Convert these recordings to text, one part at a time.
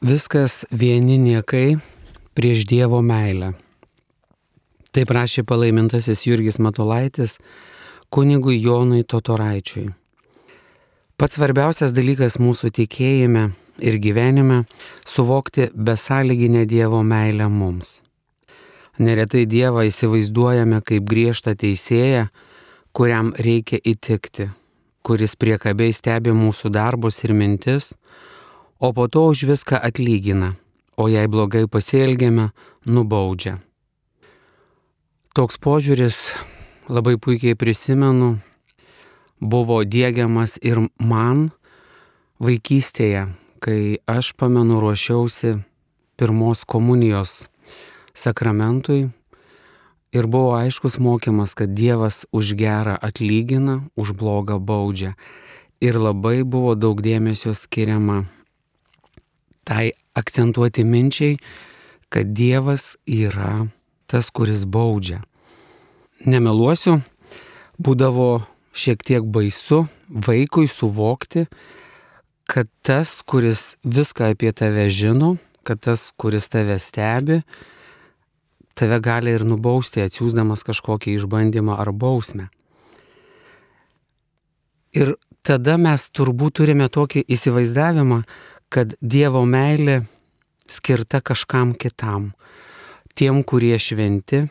Viskas vieni niekai prieš Dievo meilę. Taip rašė palaimintasis Jurgis Matolaitis kunigui Jonui Totoraičiui. Pats svarbiausias dalykas mūsų tikėjime ir gyvenime - suvokti besąlyginę Dievo meilę mums. Neretai Dievą įsivaizduojame kaip griežtą teisėją, kuriam reikia įtikti, kuris priekabiai stebi mūsų darbus ir mintis, o po to už viską atlygina, o jei blogai pasielgėme, nubaudžia. Toks požiūris, labai puikiai prisimenu, buvo dėgiamas ir man vaikystėje, kai aš pamenu ruošiausi pirmos komunijos sakramentui ir buvo aiškus mokymas, kad Dievas už gerą atlygina, už blogą baudžia. Ir labai buvo daug dėmesio skiriama tai akcentuoti minčiai, kad Dievas yra tas, kuris baudžia. Nemeluosiu, būdavo šiek tiek baisu vaikui suvokti, kad tas, kuris viską apie tave žino, kad tas, kuris tave stebi, tave gali ir nubausti, atsiūsdamas kažkokį išbandymą ar bausmę. Ir tada mes turbūt turime tokį įsivaizdavimą, kad Dievo meilė skirta kažkam kitam. Tiem, kurie šventi,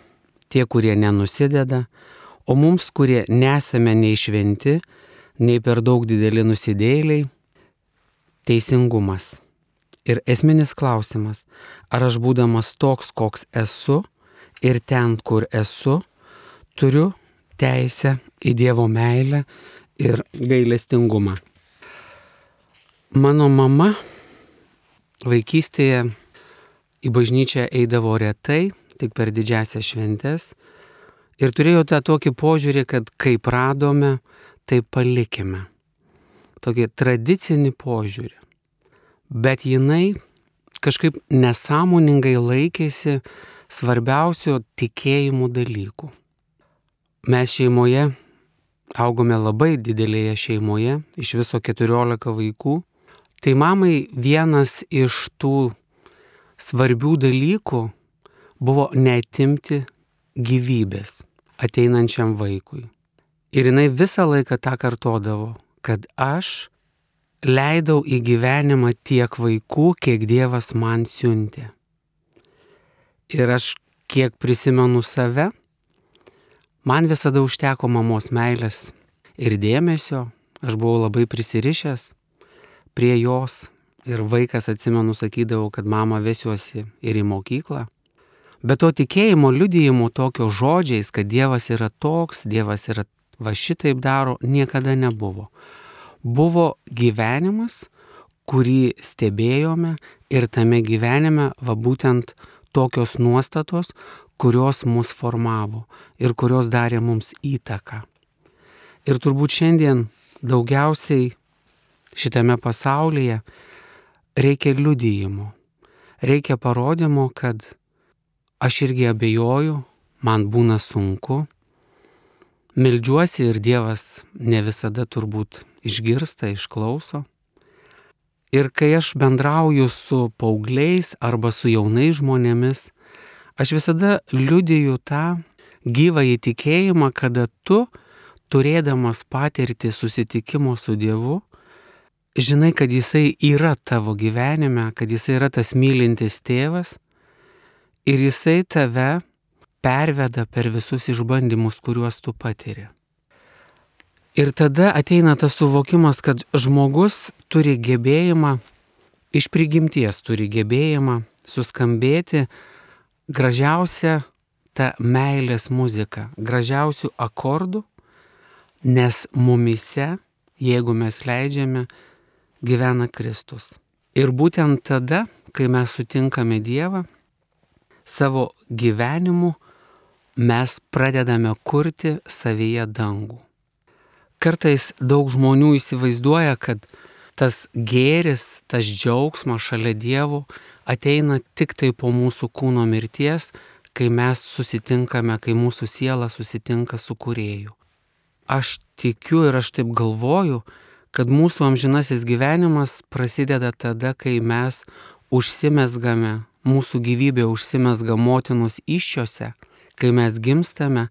tie, kurie nenusideda, o mums, kurie nesame nei šventi, nei per daug dideli nusidėliai, teisingumas. Ir esminis klausimas, ar aš būdamas toks, koks esu ir ten, kur esu, turiu teisę į Dievo meilę ir gailestingumą. Mano mama vaikystėje į bažnyčią eidavo retai, tik per didžiasias šventes. Ir turėjo tą tokį požiūrį, kad kaip radome, tai palikime. Tokį tradicinį požiūrį. Bet jinai kažkaip nesąmoningai laikėsi svarbiausių tikėjimų dalykų. Mes šeimoje augome labai didelėje šeimoje, iš viso 14 vaikų. Tai mamai vienas iš tų svarbių dalykų buvo netimti gyvybės ateinančiam vaikui. Ir jinai visą laiką tą kartodavo, kad aš leidau į gyvenimą tiek vaikų, kiek Dievas man siuntė. Ir aš kiek prisimenu save, man visada užteko mamos meilės ir dėmesio, aš buvau labai prisirišęs prie jos ir vaikas atsimenu sakydavau, kad mama vesiuosi ir į mokyklą. Bet to tikėjimo liudijimo tokio žodžiais, kad Dievas yra toks, Dievas yra va šitaip daro, niekada nebuvo. Buvo gyvenimas, kurį stebėjome ir tame gyvenime va būtent tokios nuostatos, kurios mus formavo ir kurios darė mums įtaką. Ir turbūt šiandien daugiausiai šitame pasaulyje reikia liudijimo, reikia parodymo, kad aš irgi abejoju, man būna sunku, meldžiuosi ir Dievas ne visada turbūt išgirsta, išklauso. Ir kai aš bendrauju su paaugliais arba su jaunais žmonėmis, aš visada liudiju tą gyvą įtikėjimą, kada tu, turėdamas patirtį susitikimo su Dievu, žinai, kad Jisai yra tavo gyvenime, kad Jisai yra tas mylintis tėvas ir Jisai tave perveda per visus išbandymus, kuriuos tu patiri. Ir tada ateina tas suvokimas, kad žmogus turi gebėjimą, iš prigimties turi gebėjimą suskambėti gražiausią tą meilės muziką, gražiausių akordų, nes mumise, jeigu mes leidžiame, gyvena Kristus. Ir būtent tada, kai mes sutinkame Dievą, savo gyvenimu mes pradedame kurti savyje dangų. Kartais daug žmonių įsivaizduoja, kad tas gėris, tas džiaugsmas šalia Dievo ateina tik tai po mūsų kūno mirties, kai mes susitinkame, kai mūsų siela susitinka su kurėju. Aš tikiu ir aš taip galvoju, kad mūsų amžinasis gyvenimas prasideda tada, kai mes užsimesgame, mūsų gyvybė užsimesga motinos iššiose, kai mes gimstame,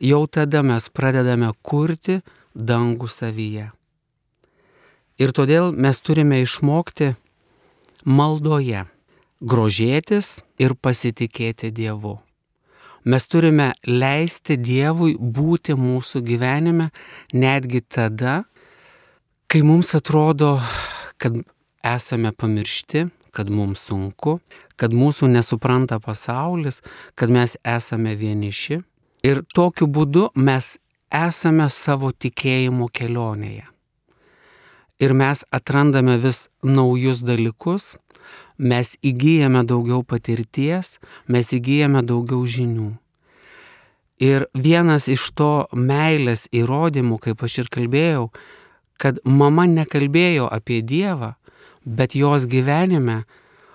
jau tada mes pradedame kurti dangų savyje. Ir todėl mes turime išmokti maldoje grožėtis ir pasitikėti Dievu. Mes turime leisti Dievui būti mūsų gyvenime netgi tada, kai mums atrodo, kad esame pamiršti, kad mums sunku, kad mūsų nesupranta pasaulis, kad mes esame vieniši. Ir tokiu būdu mes esame savo tikėjimo kelionėje ir mes atrandame vis naujus dalykus, mes įgyjame daugiau patirties, mes įgyjame daugiau žinių. Ir vienas iš to meilės įrodymų, kaip aš ir kalbėjau, kad mama nekalbėjo apie Dievą, bet jos gyvenime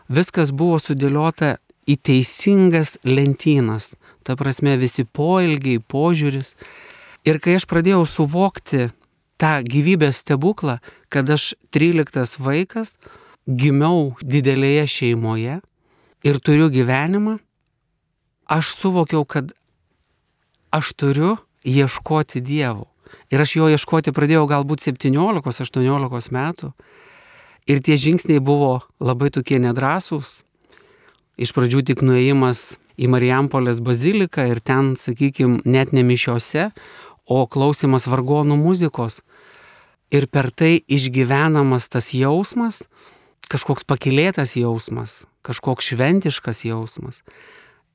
viskas buvo sudėliota į teisingas lentynas, ta prasme visi poilgiai, požiūris. Ir kai aš pradėjau suvokti tą gyvybės stebuklą, kad aš 13 vaikas, gimiau didelėje šeimoje ir turiu gyvenimą, aš suvokiau, kad aš turiu ieškoti Dievo. Ir aš jo ieškoti pradėjau galbūt 17-18 metų. Ir tie žingsniai buvo labai tokie nedrasūs. Iš pradžių tik nuėjimas į Marijampolės baziliką ir ten, sakykime, net ne mišiose, o klausimas vargonų muzikos. Ir per tai išgyvenamas tas jausmas, kažkoks pakilėtas jausmas, kažkoks šventiškas jausmas.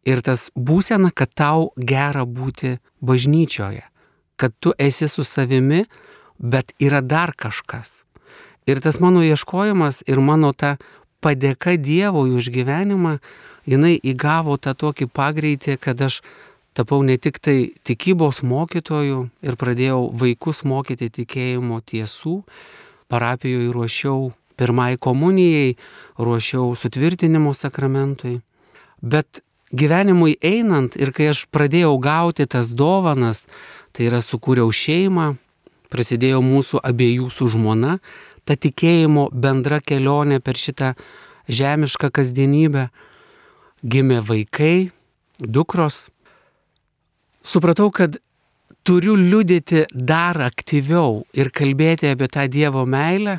Ir tas būsena, kad tau gera būti bažnyčioje, kad tu esi su savimi, bet yra dar kažkas. Ir tas mano ieškojimas ir mano ta padėka Dievui už gyvenimą, jinai įgavo tą tokį pagreitį, kad aš tapau ne tik tai tikybos mokytoju ir pradėjau vaikus mokyti tikėjimo tiesų, parapijoje ruošiau pirmai komunijai, ruošiau sutvirtinimo sakramentui. Bet gyvenimui einant ir kai aš pradėjau gauti tas dovanas, tai yra sukūriau šeimą, prasidėjo mūsų abiejų su žmona, ta tikėjimo bendra kelionė per šitą žemišką kasdienybę, gimė vaikai, dukros, supratau, kad turiu liudyti dar aktyviau ir kalbėti apie tą Dievo meilę,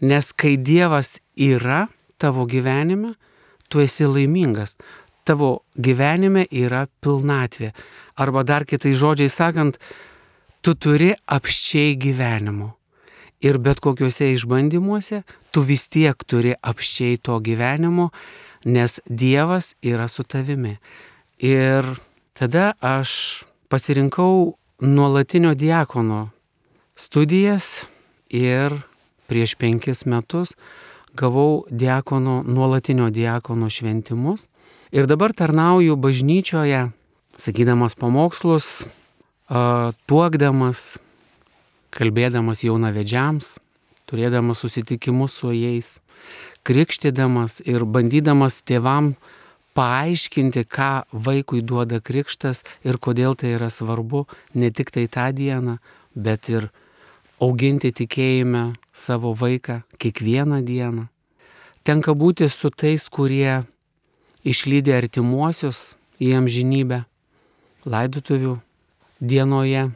nes kai Dievas yra tavo gyvenime, tu esi laimingas. Tavo gyvenime yra pilnatvė. Arba dar kitai žodžiai sakant, tu turi apščiai gyvenimo. Ir bet kokiuose išbandymuose tu vis tiek turi apščiai to gyvenimo, nes Dievas yra su tavimi. Ir Tada aš pasirinkau nuolatinio diakono studijas ir prieš penkis metus gavau diakono, nuolatinio diakono šventimus. Ir dabar tarnauju bažnyčioje, sakydamas pamokslus, tuokdamas, kalbėdamas jaunavedžiams, turėdamas susitikimus su jais, krikštydamas ir bandydamas tėvam paaiškinti, ką vaikui duoda krikštas ir kodėl tai yra svarbu ne tik tai tą dieną, bet ir auginti tikėjime savo vaiką kiekvieną dieną. Tenka būti su tais, kurie išlydė artimuosius į amžinybę, laidotuvių dienoje.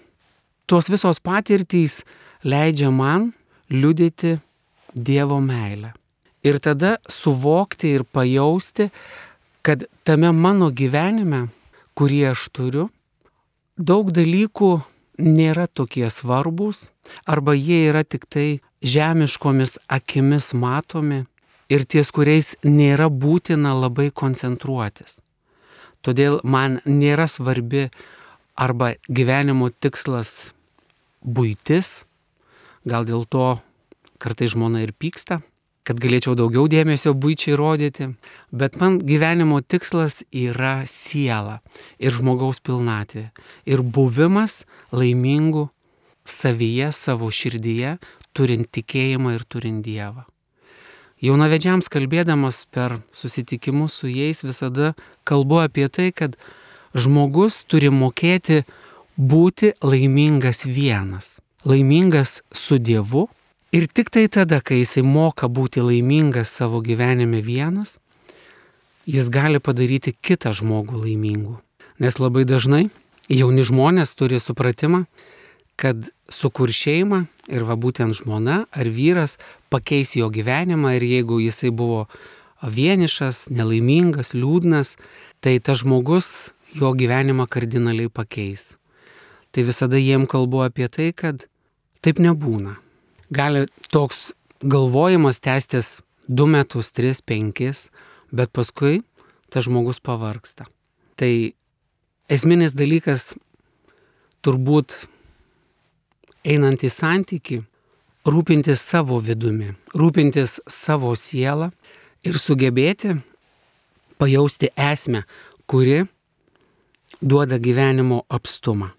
Tos visos patirtys leidžia man liudyti Dievo meilę. Ir tada suvokti ir pajausti, kad tame mano gyvenime, kurį aš turiu, daug dalykų nėra tokie svarbus arba jie yra tik tai žemiškomis akimis matomi ir ties kuriais nėra būtina labai koncentruotis. Todėl man nėra svarbi arba gyvenimo tikslas būtis, gal dėl to kartai žmona ir pyksta, kad galėčiau daugiau dėmesio būčiai rodyti, bet man gyvenimo tikslas yra siela ir žmogaus pilnatvė. Ir buvimas laimingu savyje, savo širdyje, turint tikėjimą ir turint Dievą. Jaunavedžiams kalbėdamas per susitikimus su jais visada kalbu apie tai, kad žmogus turi mokėti būti laimingas vienas. Laimingas su Dievu Ir tik tai tada, kai jisai moka būti laimingas savo gyvenime vienas, jis gali padaryti kitą žmogų laimingu. Nes labai dažnai jauni žmonės turi supratimą, kad sukur šeimą ir va būtent žmona ar vyras pakeis jo gyvenimą ir jeigu jisai buvo vienišas, nelaimingas, liūdnas, tai tas žmogus jo gyvenimą kardinaliai pakeis. Tai visada jiem kalbu apie tai, kad taip nebūna. Gali toks galvojimas tęstis 2 metus, 3, 5, bet paskui tas žmogus pavarksta. Tai esminis dalykas turbūt einant į santyki, rūpintis savo vidumi, rūpintis savo sielą ir sugebėti pajausti esmę, kuri duoda gyvenimo apstumą.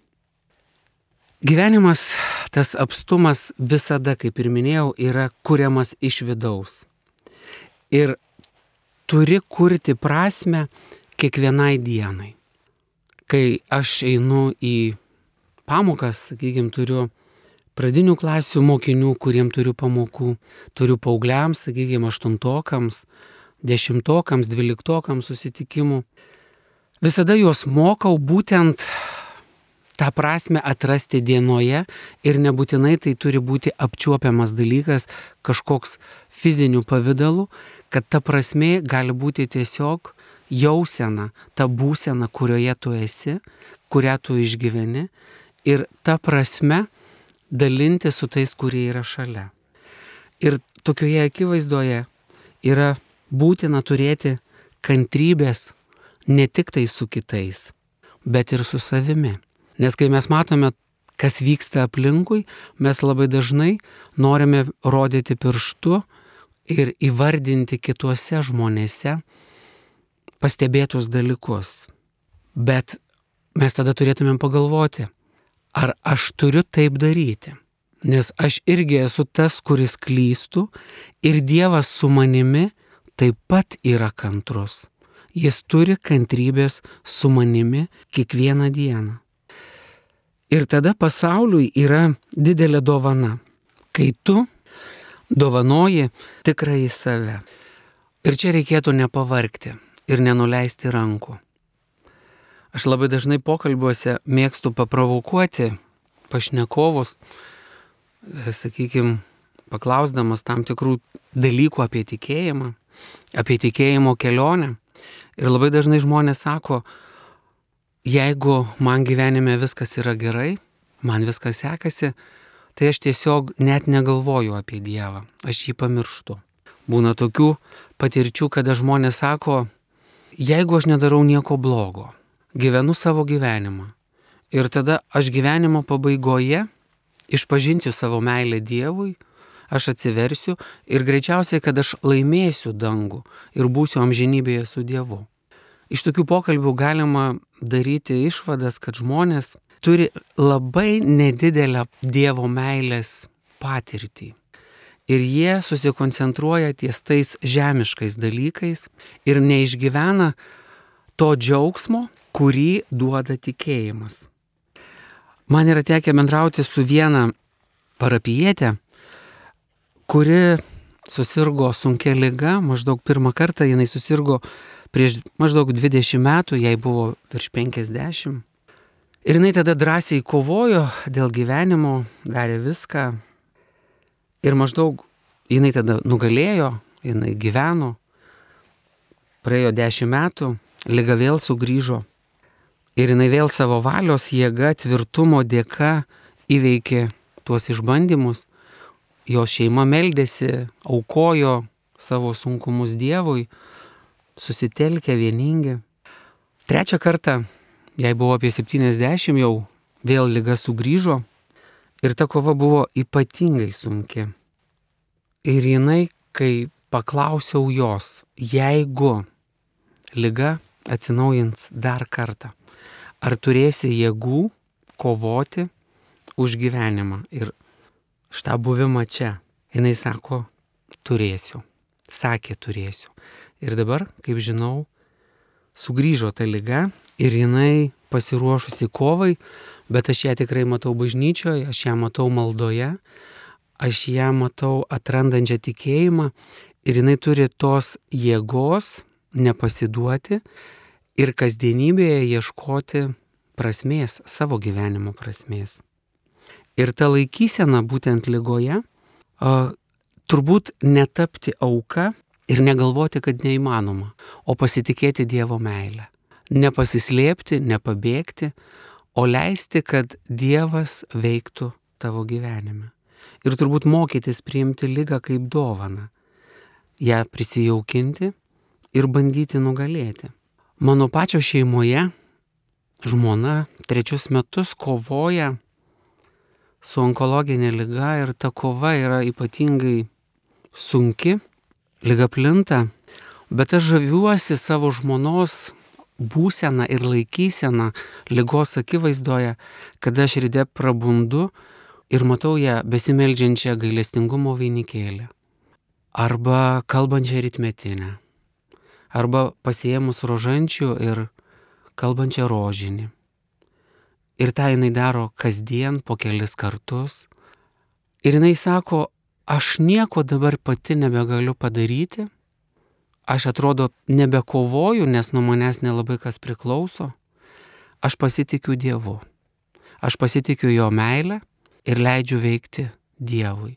Gyvenimas, tas apstumas visada, kaip ir minėjau, yra kuriamas iš vidaus. Ir turi kurti prasme kiekvienai dienai. Kai aš einu į pamokas, sakykime, turiu pradinių klasių mokinių, kuriem turiu pamokų, turiu paaugliams, sakykime, aštuntokams, dešimtokams, dvyliktokams susitikimų. Visada juos mokau būtent tą prasme atrasti dienoje ir nebūtinai tai turi būti apčiuopiamas dalykas, kažkoks fizinių pavydalų, kad ta prasme gali būti tiesiog jausena, ta būsena, kurioje tu esi, kurią tu išgyveni ir ta prasme dalinti su tais, kurie yra šalia. Ir tokioje akivaizdoje yra būtina turėti kantrybės ne tik tai su kitais, bet ir su savimi. Nes kai mes matome, kas vyksta aplinkui, mes labai dažnai norime rodyti pirštu ir įvardinti kituose žmonėse pastebėtus dalykus. Bet mes tada turėtumėm pagalvoti, ar aš turiu taip daryti. Nes aš irgi esu tas, kuris klystų ir Dievas su manimi taip pat yra kantrus. Jis turi kantrybės su manimi kiekvieną dieną. Ir tada pasauliui yra didelė dovana, kai tu dovanoji tikrai save. Ir čia reikėtų nepavarkti ir nenuleisti rankų. Aš labai dažnai pokalbiuose mėgstu paprovokuoti pašnekovus, e, sakykime, paklausdamas tam tikrų dalykų apie tikėjimą, apie tikėjimo kelionę. Ir labai dažnai žmonės sako, jeigu man gyvenime viskas yra gerai, man viskas sekasi, tai aš tiesiog net negalvoju apie Dievą, aš jį pamirštu. Būna tokių patirčių, kada žmonės sako, jeigu aš nedarau nieko blogo, gyvenu savo gyvenimą. Ir tada aš gyvenimo pabaigoje išpažinsiu savo meilę Dievui, aš atsiversiu ir greičiausiai, kad aš laimėsiu dangų ir būsiu amžinybėje su Dievu. Iš tokių pokalbių galima daryti išvadas, kad žmonės turi labai nedidelę Dievo meilės patirtį. Ir jie susikoncentruoja ties tais žemiškais dalykais ir neišgyvena to džiaugsmo, kurį duoda tikėjimas. Man yra tekę bendrauti su viena parapijietė, kuri susirgo sunkia lyga, maždaug pirmą kartą jinai susirgo prieš maždaug 20 metų, jai buvo virš 50. Ir jinai tada drąsiai kovojo dėl gyvenimo, darė viską. Ir maždaug jinai tada nugalėjo, jinai gyveno. Praėjo 10 metų, lyga vėl sugrįžo Ir jinai vėl savo valios jėga, tvirtumo dėka įveikė tuos išbandymus. Jo šeima meldėsi, aukojo savo sunkumus Dievui, susitelkė vieningi. Trečią kartą, jai buvo apie 70, jau vėl lyga sugrįžo ir ta kova buvo ypatingai sunki. Ir jinai, kai paklausiau jos, jeigu lyga atsinaujins dar kartą, ar turėsi jėgų kovoti už gyvenimą ir šitą buvimą čia. Jis sako, turėsiu. Sakė, turėsiu. Ir dabar, kaip žinau, sugrįžo ta lyga ir jinai pasiruošusi kovai, bet aš ją tikrai matau bažnyčioje, aš ją matau maldoje, aš ją matau atrandančią tikėjimą ir jinai turi tos jėgos nepasiduoti ir kasdienybėje ieškoti prasmės, savo gyvenimo prasmės. Ir ta laikysena būtent lygoje, turbūt netapti auka ir negalvoti, kad neįmanoma, o pasitikėti Dievo meilę. Nepasislėpti, nepabėgti, o leisti, kad Dievas veiktų tavo gyvenime. Ir turbūt mokytis priimti lygą kaip dovaną, ją prisijaukinti ir bandyti nugalėti. Mano pačio šeimoje žmona trečius metus kovoja su onkologinė lyga ir ta kova yra ypatingai sunki, lyga plinta, bet aš žaviuosi savo žmonos būseną ir laikyseną lygos akivaizdoje, kada aš ryte prabundu ir matau ją besimeldžiančią gailestingumo vainikėlį. Arba kalbančią ritmetinę. Arba pasiemus rožančių ir kalbančią rožinį. Ir tą jinai daro kasdien po kelis kartus. Ir jinai sako, aš nieko dabar pati nebegaliu padaryti, aš atrodo nebekovoju, nes nuo manęs nelabai kas priklauso, aš pasitikiu Dievu, aš pasitikiu Jo meilę ir leidžiu veikti Dievui.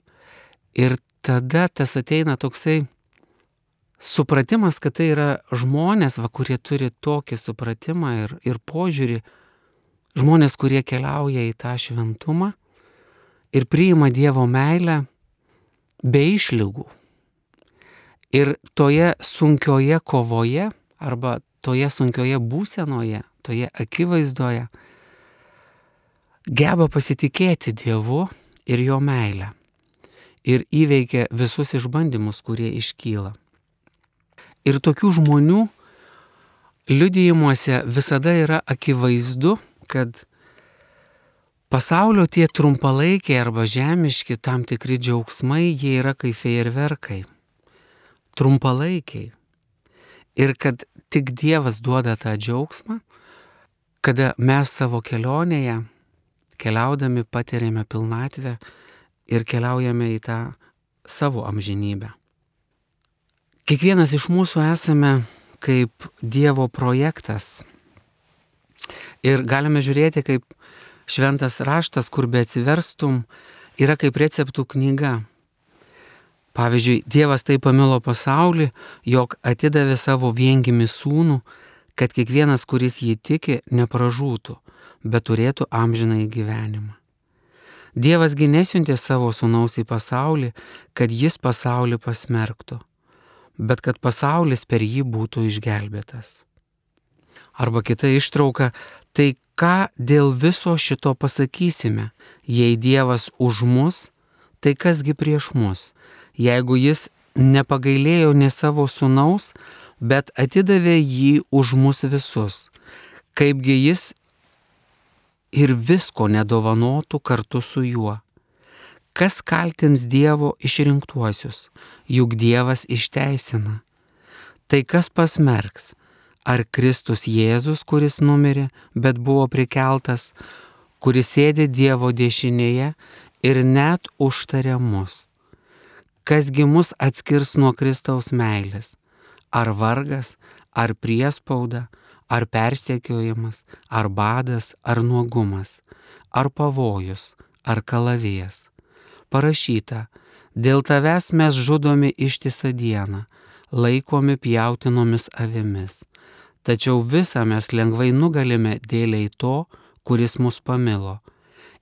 Ir tada tas ateina toksai supratimas, kad tai yra žmonės, va, kurie turi tokį supratimą ir, ir požiūrį, žmonės, kurie keliauja į tą šventumą ir priima Dievo meilę be išlygų. Ir toje sunkioje kovoje arba toje sunkioje būsenoje, toje akivaizdoje geba pasitikėti Dievu ir jo meilę. Ir įveikia visus išbandymus, kurie iškyla. Ir tokių žmonių liudijimuose visada yra akivaizdu, kad pasaulio tie trumpalaikiai arba žemiški tam tikri džiaugsmai, jie yra kaip fejerverkai. Trumpalaikiai. Ir kad tik Dievas duoda tą džiaugsmą, kada mes savo kelionėje, keliaudami patiriame pilnatvę ir keliaujame į tą savo amžinybę. Kiekvienas iš mūsų esame kaip Dievo projektas. Ir galime žiūrėti, kaip šventas raštas, kur be atsiverstum, yra kaip receptų knyga. Pavyzdžiui, Dievas taip pamilo pasaulį, jog atidavė savo viengimi sūnų, kad kiekvienas, kuris jį tiki, nepražūtų, bet turėtų amžiną į gyvenimą. Dievasgi nesiuntė savo sūnaus į pasaulį, kad jis pasaulį pasmerktų bet kad pasaulis per jį būtų išgelbėtas. Arba kita ištrauka, tai ką dėl viso šito pasakysime, jei Dievas už mus, tai kasgi prieš mus, jeigu jis nepagailėjo ne savo sunaus, bet atidavė jį už mus visus, kaipgi jis ir visko nedovanotų kartu su juo Kas kaltins Dievo išrinktuosius, juk Dievas išteisina. Tai kas pasmerks? Ar Kristus Jėzus, kuris numirė, bet buvo prikeltas, kuris sėdi Dievo dešinėje ir net užtarė mus? Kasgi mus atskirs nuo Kristaus meilės? Ar vargas, ar priespauda, ar persekiojimas, ar badas, ar nuogumas, ar pavojus, ar kalavijas? Parašyta, dėl tavęs mes žudomi ištisą dieną, laikomi pjautinomis avimis. Tačiau visą mes lengvai nugalime dėliai to, kuris mus pamilo.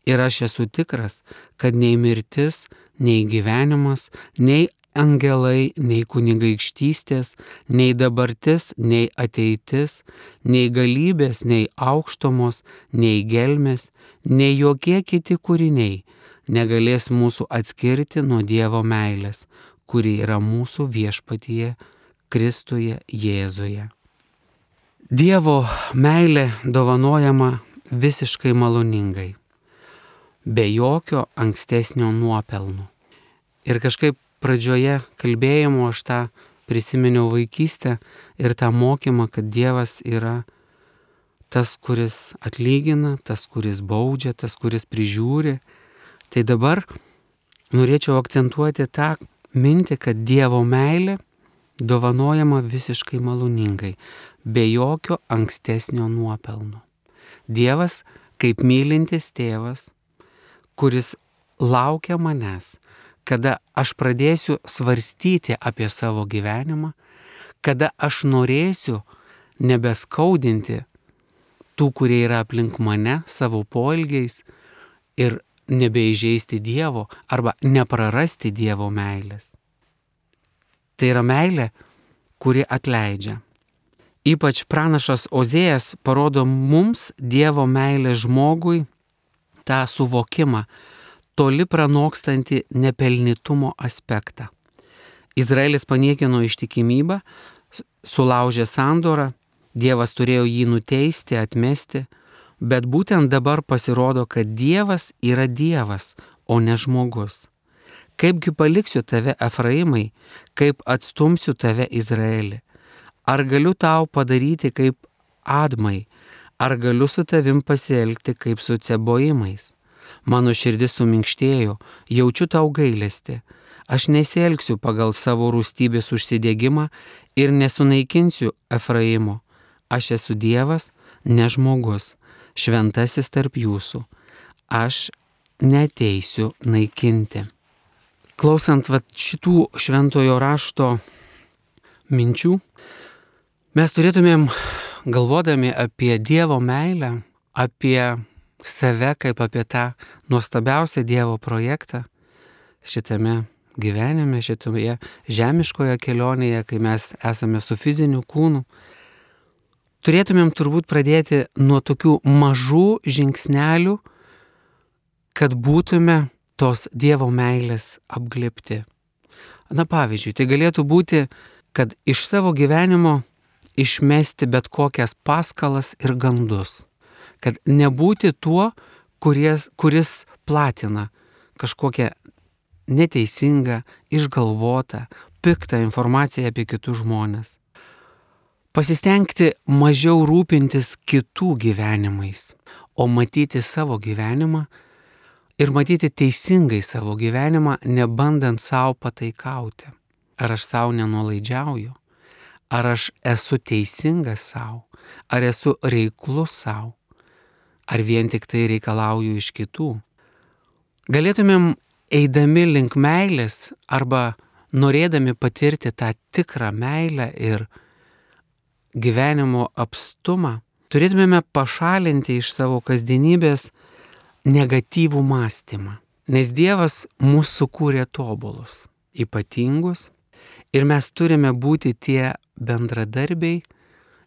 Ir aš esu tikras, kad nei mirtis, nei gyvenimas, nei angelai, nei kunigaikštystės, nei dabartis, nei ateitis, nei galybės, nei aukštomos, nei gelmės, nei jokie kiti kūriniai negalės mūsų atskirti nuo Dievo meilės, kuri yra mūsų viešpatyje Kristuje Jėzuje. Dievo meilė dovanojama visiškai maloningai, be jokio ankstesnio nuopelnų. Ir kažkaip pradžioje kalbėjimo aš tą prisiminiau vaikystę ir tą mokymą, kad Dievas yra tas, kuris atlygina, tas, kuris baudžia, tas, kuris prižiūri Tai dabar norėčiau akcentuoti tą mintį, kad Dievo meilė dovanojama visiškai maloningai, be jokio ankstesnio nuopelno. Dievas kaip mylintis tėvas, kuris laukia manęs, kada aš pradėsiu svarstyti apie savo gyvenimą, kada aš norėsiu nebeskaudinti tų, kurie yra aplink mane savo poelgiais ir nebeįžeisti Dievo arba neprarasti Dievo meilės. Tai yra meilė, kuri atleidžia. Ypač pranašas Ozėjas parodo mums Dievo meilę žmogui tą suvokimą, toli pranokstantį nepelnytumo aspektą. Izraelis paniekino ištikimybę, sulaužė sandorą, Dievas turėjo jį nuteisti, atmesti, bet būtent dabar pasirodo, kad Dievas yra Dievas, o ne žmogus. Kaipgi paliksiu tave Efraimai, kaip atstumsiu tave Izraelį? Ar galiu tau padaryti kaip Admai, ar galiu su tavim pasielgti kaip su cebojimais? Mano širdis suminkštėjo, jaučiu tau gailesti. Aš nesielgsiu pagal savo rūstybės užsidėgymą ir nesunaikinsiu Efraimo. Aš esu Dievas, ne žmogus, šventasis tarp jūsų. Aš neteisiu naikinti. Klausant vat, šitų šventojo rašto minčių, mes turėtumėm, galvodami apie Dievo meilę, apie save kaip apie tą nuostabiausią Dievo projektą šitame gyvenime, šitoje žemiškoje kelionėje, kai mes esame su fiziniu kūnu, turėtumėm turbūt pradėti nuo tokių mažų žingsnelių, kad būtume tos Dievo meilės apglėpti. Na pavyzdžiui, tai galėtų būti, kad iš savo gyvenimo išmesti bet kokias paskalas ir gandus kad nebūti tuo, kuris, kuris platina kažkokią neteisingą, išgalvotą, piktą informaciją apie kitus žmonės. Pasistengti mažiau rūpintis kitų gyvenimais, o matyti savo gyvenimą ir matyti teisingai savo gyvenimą, nebandant savo pataikauti. Ar aš savo nenulaidžiauju, ar aš esu teisingas savo, ar esu reiklus savo ar vien tik tai reikalauju iš kitų. Galėtumėm eidami link meilės arba norėdami patirti tą tikrą meilę ir gyvenimo apstumą, turėtumėme pašalinti iš savo kasdienybės negatyvų mąstymą. Nes Dievas mūsų sukūrė tobulus, ypatingus ir mes turime būti tie bendradarbiai,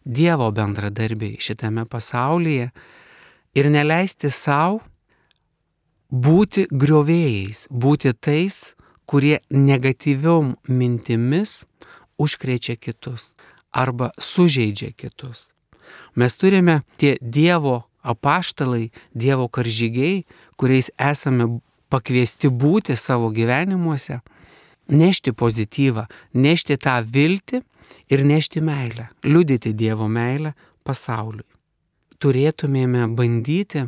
Dievo bendradarbiai šitame pasaulyje, ir neleisti savo būti griovėjais, būti tais, kurie negatyviom mintimis užkrečia kitus arba sužeidžia kitus. Mes turime tie Dievo apaštalai, Dievo karžygiai, kuriais esame pakviesti būti savo gyvenimuose, nešti pozityvą, nešti tą viltį ir nešti meilę, liudyti Dievo meilę pasauliui turėtumėme bandyti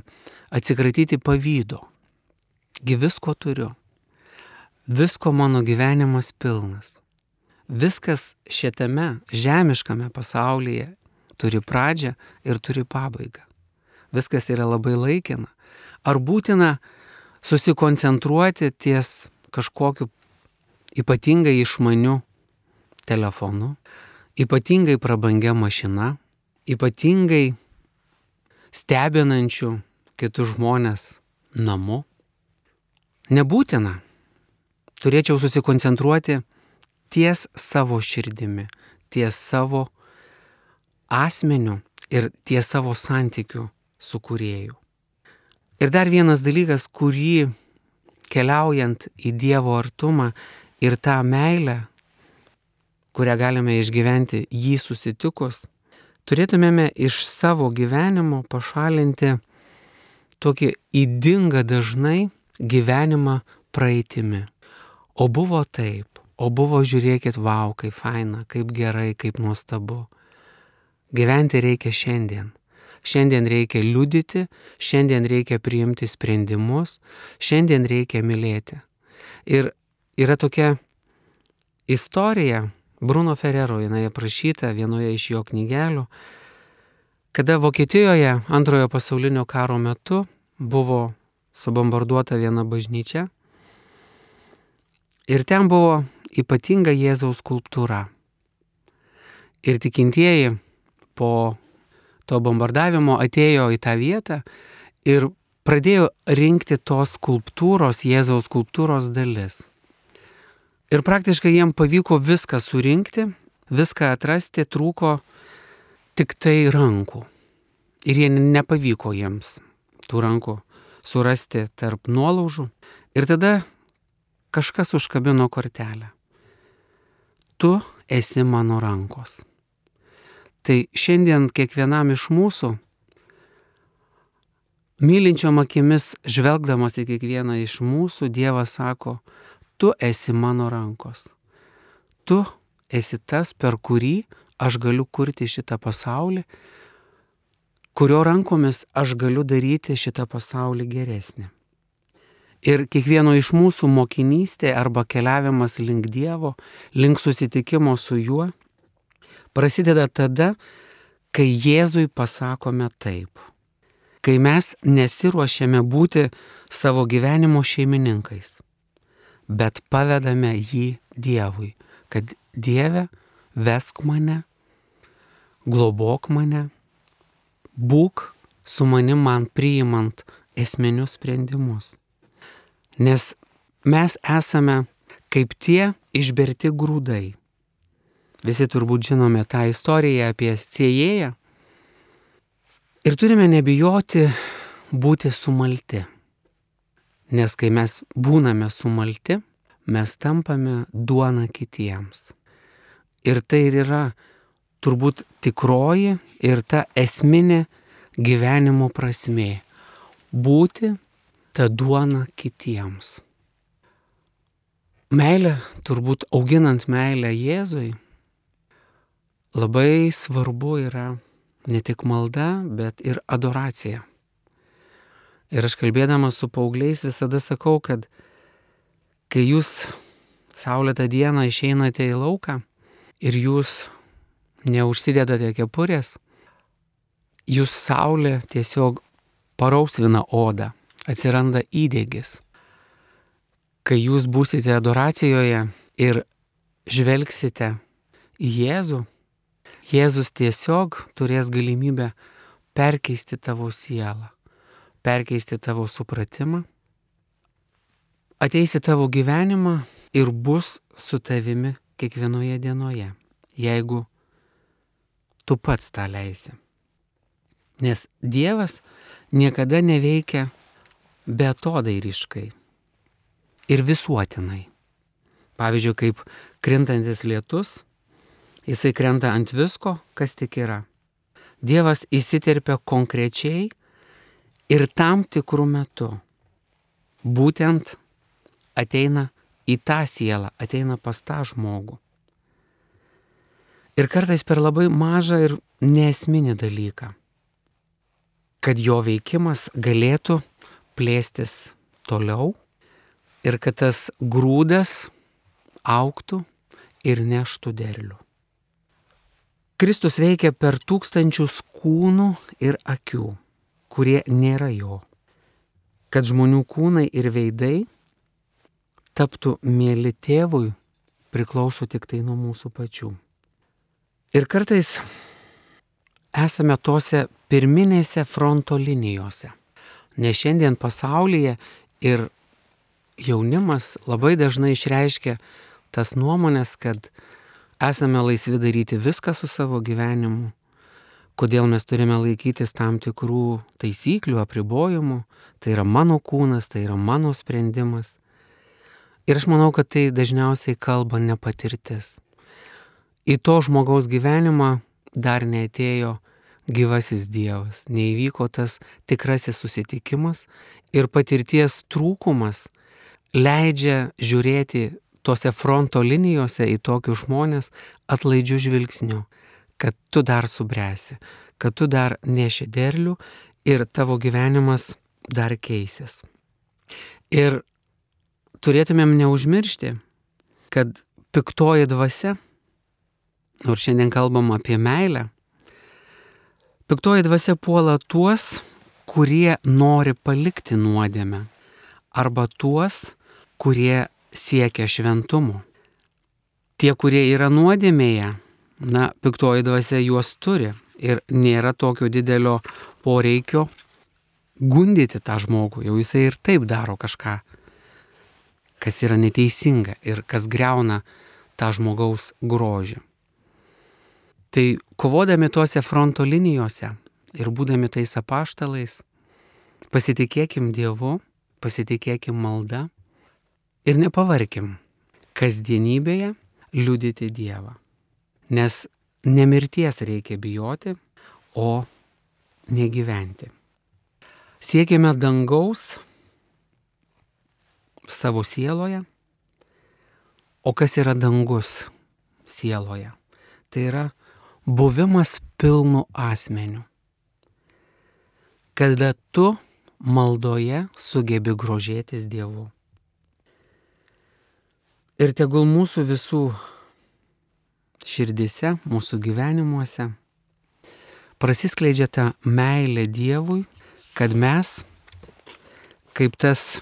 atsikratyti pavydo. Gi visko turiu. Visko mano gyvenimas pilnas. Viskas šitame žemiškame pasaulyje turi pradžią ir turi pabaigą. Viskas yra labai laikina. Ar būtina susikoncentruoti ties kažkokiu ypatingai išmaniu telefonu, ypatingai prabangia mašina, ypatingai stebinančių kitus žmonės namu. Nebūtina. Turėčiau susikoncentruoti ties savo širdimi, ties savo asmeniu ir ties savo santykiu su kurėju. Ir dar vienas dalykas, kurį keliaujant į Dievo artumą ir tą meilę, kurią galime išgyventi jį susitikus, turėtumėme iš savo gyvenimo pašalinti tokį įdingą dažnai gyvenimą praeitimi. O buvo taip, o buvo žiūrėkit, wow, kaip faina, kaip gerai, kaip nuostabu. Gyventi reikia šiandien. Šiandien reikia liudyti, šiandien reikia priimti sprendimus, šiandien reikia mylėti. Ir yra tokia istorija, Bruno Ferrero, jinai aprašyta vienoje iš jo knygelių, kada Vokietijoje antrojo pasaulinio karo metu buvo subombarduota viena bažnyčia ir ten buvo ypatinga Jėzaus skulptūra. Ir tikintieji po to bombardavimo atėjo į tą vietą ir pradėjo rinkti tos skulptūros, Jėzaus skulptūros dalis. Ir praktiškai jiem pavyko viską surinkti, viską atrasti, trūko tik tai rankų. Ir jie nepavyko jiems tų rankų surasti tarp nuolaužų. Ir tada kažkas užkabino kortelę. Tu esi mano rankos. Tai šiandien kiekvienam iš mūsų, mylinčiom akimis žvelgdamas į kiekvieną iš mūsų, Dievas sako, tu esi mano rankos. Tu esi tas, per kurį aš galiu kurti šitą pasaulį, kurio rankomis aš galiu daryti šitą pasaulį geresnį. Ir kiekvieno iš mūsų mokinystė arba keliavimas link Dievo, link susitikimo su juo, prasideda tada, kai Jėzui pasakome taip. Kai mes nesiruošiame būti savo gyvenimo šeimininkais, bet pavedame jį Dievui, kad Dieve vesk mane, globok mane, būk su manim man priimant esminius sprendimus. Nes mes esame kaip tie išberti grūdai. Visi turbūt žinome tą istoriją apie siejėją. Ir turime nebijoti būti sumalti. Nes kai mes būname sumalti, mes tampame duona kitiems. Ir tai ir yra turbūt tikroji ir ta esminė gyvenimo prasme - būti ta duona kitiems. Meilė, turbūt auginant meilę Jėzui, labai svarbu yra ne tik malda, bet ir adoracija. Ir aš kalbėdamas su paaugliais visada sakau, kad kai jūs saulėtą dieną išeinate į lauką ir jūs neužsidedate kepurės, jūs saulė tiesiog parausvina odą, atsiranda įdėgis. Kai jūs būsite adoracijoje ir žvelgsite į Jėzų, Jėzus tiesiog turės galimybę perkeisti tavo sielą perkeisti tavo supratimą, ateisi tavo gyvenimą ir bus su tavimi kiekvienoje dienoje, jeigu tu pats tą leisi. Nes Dievas niekada neveikia betodairiškai ir visuotinai. Pavyzdžiui, kaip krintantis lietus, jisai krenta ant visko, kas tik yra. Dievas įsiterpia konkrečiai ir tam tikrų metų būtent ateina į tą sielą, ateina pas tą žmogų. Ir kartais per labai mažą ir nesminį dalyką, kad jo veikimas galėtų plėstis toliau ir kad tas grūdas auktų ir neštų derlių. Kristus veikia per tūkstančius kūnų ir akių kurie nėra jo. Kad žmonių kūnai ir veidai taptų mėly tėvui priklauso tik tai nuo mūsų pačių. Ir kartais esame tose pirminėse fronto linijose. Nes šiandien pasaulyje ir jaunimas labai dažnai išreiškia tas nuomonės, kad esame laisvi daryti viską su savo gyvenimu, kodėl mes turime laikytis tam tikrų taisyklių, apribojimų. Tai yra mano kūnas, tai yra mano sprendimas. Ir aš manau, kad tai dažniausiai kalba nepatirtis. Į to žmogaus gyvenimą dar neatėjo gyvasis Dievas, neįvyko tas tikrasis susitikimas ir patirties trūkumas leidžia žiūrėti tose fronto linijose į tokius žmonės atlaidžių žvilgsnių kad tu dar subręsi, kad tu dar neši derlių ir tavo gyvenimas dar keisis. Ir turėtumėm neužmiršti, kad piktoji dvasia, nors šiandien kalbam apie meilę, piktoji dvasia puola tuos, kurie nori palikti nuodėmę, arba tuos, kurie siekia šventumo. Tie, kurie yra nuodėmėje, na, piktoji dvasia juos turi ir nėra tokio didelio poreikio gundyti tą žmogų, jau jisai ir taip daro kažką, kas yra neteisinga ir kas greuna tą žmogaus grožį. Tai kovodami tuose fronto linijose ir būdami tais apaštalais, pasitikėkim Dievu, pasitikėkim malda ir nepavarkim kasdienybėje liudyti Dievą. Nes nemirties reikia bijoti, o negyventi. Siekime dangaus savo sieloje, o kas yra dangus sieloje? Tai yra buvimas pilnu asmeniu. Kada tu maldoje sugebi grožėtis Dievu. Ir tegul mūsų visų širdise, mūsų gyvenimuose prasiskleidžia ta meilė Dievui, kad mes, kaip tas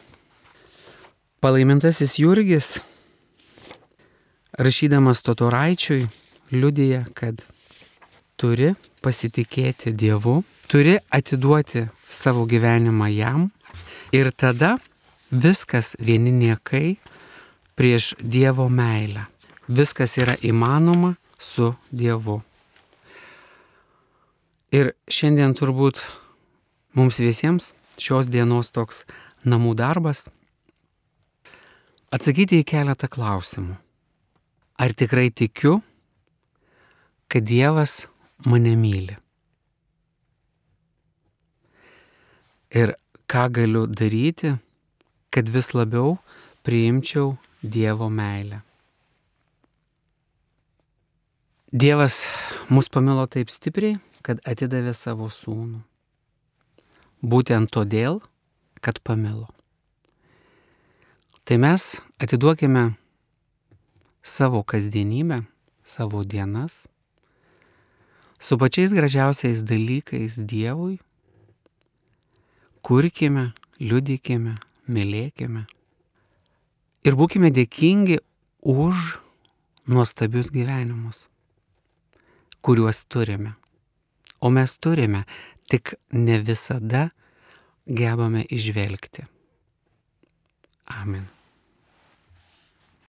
palaimintasis Jurgis, rašydamas Totoraičiui, liudija, kad turi pasitikėti Dievu, turi atiduoti savo gyvenimą jam ir tada viskas vieni niekai prieš Dievo meilę. Viskas yra įmanoma su Dievu. Ir šiandien turbūt mums visiems šios dienos toks namų darbas atsakyti į keletą klausimų. Ar tikrai tikiu, kad Dievas mane myli? Ir ką galiu daryti, kad vis labiau priimčiau Dievo meilę? Dievas mus pamilo taip stipriai, kad atidavė savo sūnų. Būtent todėl, kad pamilo. Tai mes atiduokime savo kasdienybę, savo dienas su pačiais gražiausiais dalykais Dievui, kurkime, liudykime, mylėkime ir būkime dėkingi už nuostabius gyvenimus kuriuos turime. O mes turime, tik ne visada gebame išvelgti. Amen.